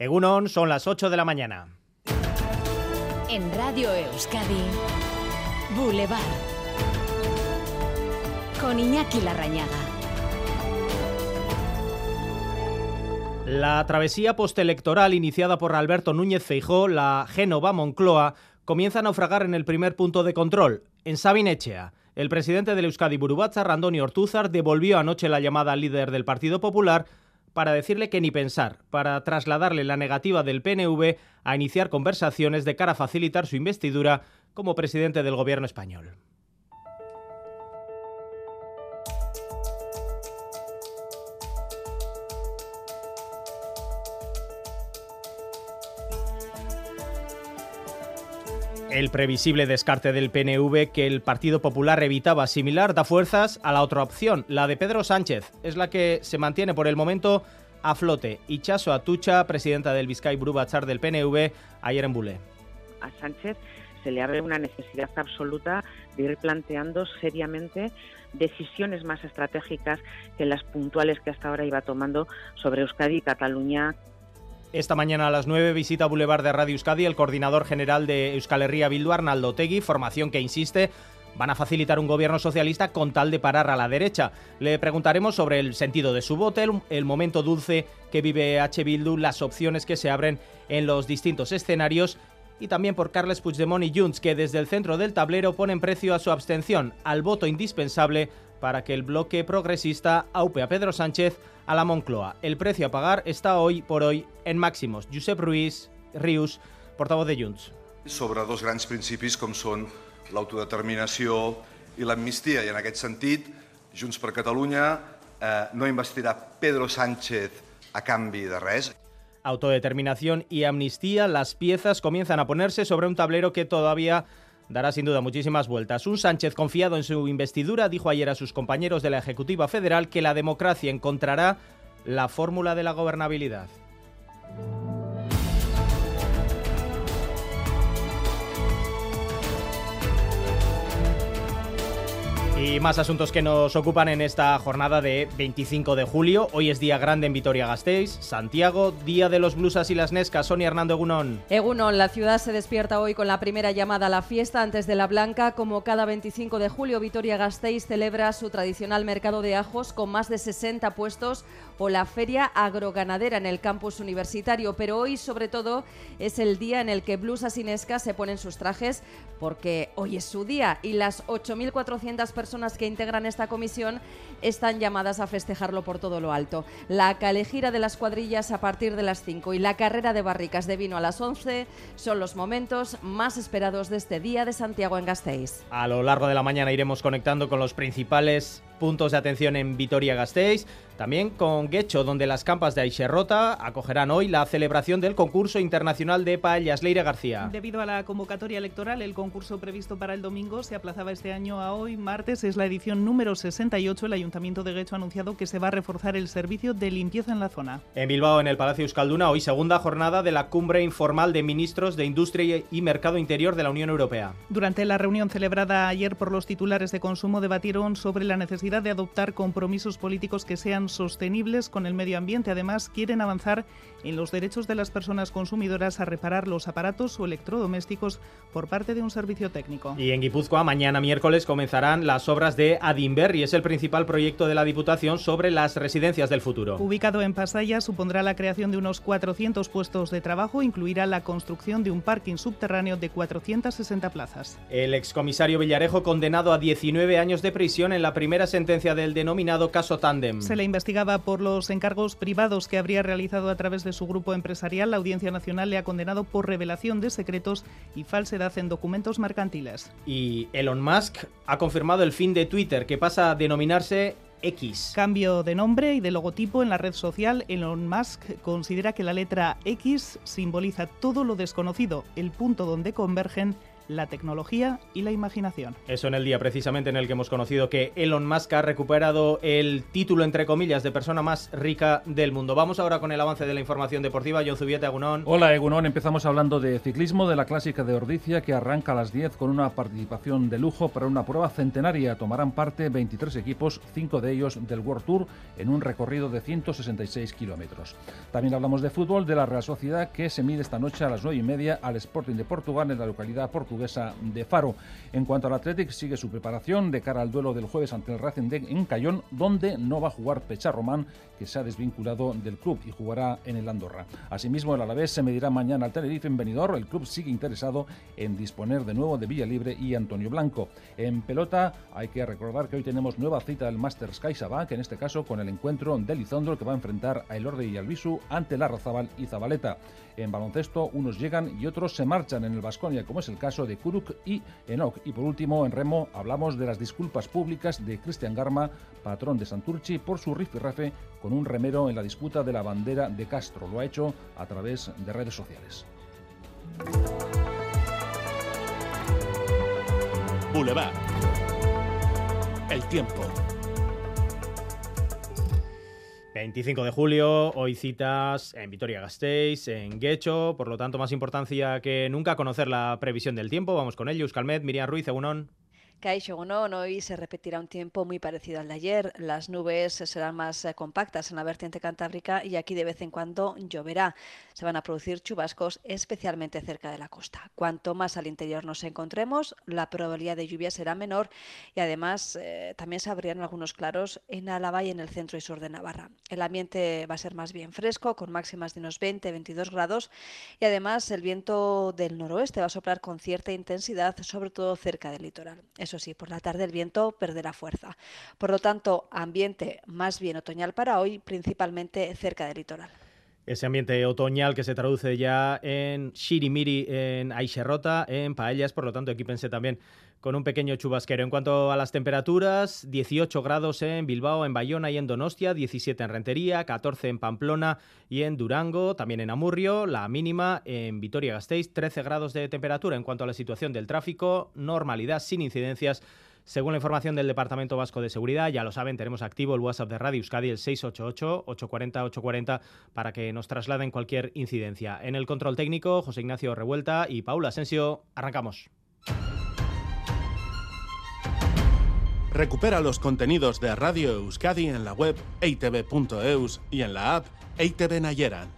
Egunon, son las 8 de la mañana. En Radio Euskadi, Boulevard. Con Iñaki Larrañaga. La travesía postelectoral iniciada por Alberto Núñez Feijó, la Génova Moncloa, comienza a naufragar en el primer punto de control, en Sabinechea. El presidente del Euskadi Burubatzar, Randoni Ortúzar, devolvió anoche la llamada al líder del Partido Popular para decirle que ni pensar, para trasladarle la negativa del PNV a iniciar conversaciones de cara a facilitar su investidura como presidente del gobierno español. El previsible descarte del PNV que el Partido Popular evitaba similar da fuerzas a la otra opción, la de Pedro Sánchez. Es la que se mantiene por el momento a flote. Y Chaso Atucha, presidenta del Vizcay Brubachar del PNV, ayer en Bulé. A Sánchez se le abre una necesidad absoluta de ir planteando seriamente decisiones más estratégicas que las puntuales que hasta ahora iba tomando sobre Euskadi y Cataluña esta mañana a las 9 visita Boulevard de Radio Euskadi el coordinador general de Euskal Herria Bildu, Arnaldo Tegui, formación que insiste van a facilitar un gobierno socialista con tal de parar a la derecha. Le preguntaremos sobre el sentido de su voto, el, momento dulce que vive H. Bildu, las opciones que se abren en los distintos escenarios y también por Carles Puigdemont y Junts, que desde el centro del tablero ponen precio a su abstención, al voto indispensable para que el bloque progresista aupe a Pedro Sánchez a la Moncloa. El precio a pagar está hoy por hoy en máximos. Josep Ruiz, Rius, portavoz de Junts. Sobre dos grans principis com són l'autodeterminació i l'amnistia. I en aquest sentit, Junts per Catalunya eh, no investirà Pedro Sánchez a canvi de res. Autodeterminación y amnistía, las piezas comienzan a ponerse sobre un tablero que todavía dará sin duda muchísimas vueltas. Un Sánchez confiado en su investidura dijo ayer a sus compañeros de la Ejecutiva Federal que la democracia encontrará la fórmula de la gobernabilidad. Y más asuntos que nos ocupan en esta jornada de 25 de julio. Hoy es día grande en Vitoria-Gasteiz, Santiago, día de los blusas y las nescas. Sonia Hernando Egunon. Egunon, la ciudad se despierta hoy con la primera llamada a la fiesta antes de la Blanca. Como cada 25 de julio, Vitoria-Gasteiz celebra su tradicional mercado de ajos con más de 60 puestos o la feria agroganadera en el campus universitario. Pero hoy, sobre todo, es el día en el que blusas y nescas se ponen sus trajes porque hoy es su día y las 8.400 personas personas que integran esta comisión están llamadas a festejarlo por todo lo alto. La calejira de las cuadrillas a partir de las 5 y la carrera de barricas de vino a las 11 son los momentos más esperados de este día de Santiago en Gasteiz. A lo largo de la mañana iremos conectando con los principales puntos de atención en Vitoria-Gasteiz, también con Guecho, donde las campas de Aixerrota acogerán hoy la celebración del concurso internacional de paellas Leire García. Debido a la convocatoria electoral, el concurso previsto para el domingo se aplazaba este año a hoy, martes. Es la edición número 68. El Ayuntamiento de Guecho ha anunciado que se va a reforzar el servicio de limpieza en la zona. En Bilbao, en el Palacio Euskalduna, hoy segunda jornada de la cumbre informal de ministros de Industria y Mercado Interior de la Unión Europea. Durante la reunión celebrada ayer por los titulares de consumo, debatieron sobre la necesidad de adoptar compromisos políticos que sean sostenibles con el medio ambiente. Además, quieren avanzar en los derechos de las personas consumidoras a reparar los aparatos o electrodomésticos por parte de un servicio técnico. Y en Guipúzcoa, mañana miércoles comenzarán las obras de Adinver y es el principal proyecto de la Diputación sobre las residencias del futuro. Ubicado en Pasaya, supondrá la creación de unos 400 puestos de trabajo, incluirá la construcción de un parking subterráneo de 460 plazas. El excomisario Villarejo condenado a 19 años de prisión en la primera sentencia del denominado caso Tandem. Se le investigaba por los encargos privados que habría realizado a través de su grupo empresarial. La Audiencia Nacional le ha condenado por revelación de secretos y falsedad en documentos mercantiles. Y Elon Musk ha confirmado el fin de Twitter, que pasa a denominarse X. Cambio de nombre y de logotipo en la red social. Elon Musk considera que la letra X simboliza todo lo desconocido, el punto donde convergen la tecnología y la imaginación. Eso en el día precisamente en el que hemos conocido que Elon Musk ha recuperado el título, entre comillas, de persona más rica del mundo. Vamos ahora con el avance de la información deportiva. John Zubieta, Egunon. Hola, Egunon. Empezamos hablando de ciclismo, de la clásica de Ordicia, que arranca a las 10 con una participación de lujo para una prueba centenaria. Tomarán parte 23 equipos, 5 de ellos del World Tour, en un recorrido de 166 kilómetros. También hablamos de fútbol, de la Real Sociedad, que se mide esta noche a las 9 y media al Sporting de Portugal en la localidad portuguesa de Faro. En cuanto al Athletic, sigue su preparación de cara al duelo del jueves ante el Racing de en Cayón, donde no va a jugar Pecha Román, que se ha desvinculado del club y jugará en el Andorra. Asimismo, el Alavés se medirá mañana al Tenerife en Benidorm. El club sigue interesado en disponer de nuevo de Villa Libre y Antonio Blanco. En pelota, hay que recordar que hoy tenemos nueva cita del Masters CaixaBank, en este caso con el encuentro de Lizondo, que va a enfrentar a Elorde y Albisu ante la Razabal y Zabaleta. En baloncesto, unos llegan y otros se marchan en el Vasconia, como es el caso de Kuruk y Enoch. Y por último, en remo, hablamos de las disculpas públicas de Cristian Garma, patrón de Santurchi, por su rifirrafe con un remero en la disputa de la bandera de Castro. Lo ha hecho a través de redes sociales. Boulevard. El tiempo. 25 de julio, hoy citas en Vitoria-Gasteiz, en Guecho, por lo tanto más importancia que nunca conocer la previsión del tiempo. Vamos con ellos, Calmet, Miriam Ruiz, Egunon. Caixo no, hoy se repetirá un tiempo muy parecido al de ayer. Las nubes serán más eh, compactas en la vertiente cantábrica y aquí de vez en cuando lloverá. Se van a producir chubascos especialmente cerca de la costa. Cuanto más al interior nos encontremos, la probabilidad de lluvia será menor y además eh, también se abrirán algunos claros en Álava y en el centro y sur de Navarra. El ambiente va a ser más bien fresco, con máximas de unos 20-22 grados y además el viento del noroeste va a soplar con cierta intensidad, sobre todo cerca del litoral. Eso sí, por la tarde el viento perderá fuerza. Por lo tanto, ambiente más bien otoñal para hoy, principalmente cerca del litoral. Ese ambiente otoñal que se traduce ya en shirimiri, en aixerrota, en paellas, por lo tanto, equípense también con un pequeño chubasquero. En cuanto a las temperaturas, 18 grados en Bilbao, en Bayona y en Donostia, 17 en Rentería, 14 en Pamplona y en Durango, también en Amurrio, la mínima en Vitoria-Gasteiz, 13 grados de temperatura. En cuanto a la situación del tráfico, normalidad sin incidencias. Según la información del Departamento Vasco de Seguridad, ya lo saben, tenemos activo el WhatsApp de Radio Euskadi, el 688-840-840, para que nos trasladen cualquier incidencia. En el control técnico, José Ignacio Revuelta y Paula Asensio, arrancamos. Recupera los contenidos de Radio Euskadi en la web eitv.eus y en la app EITV Nayeran.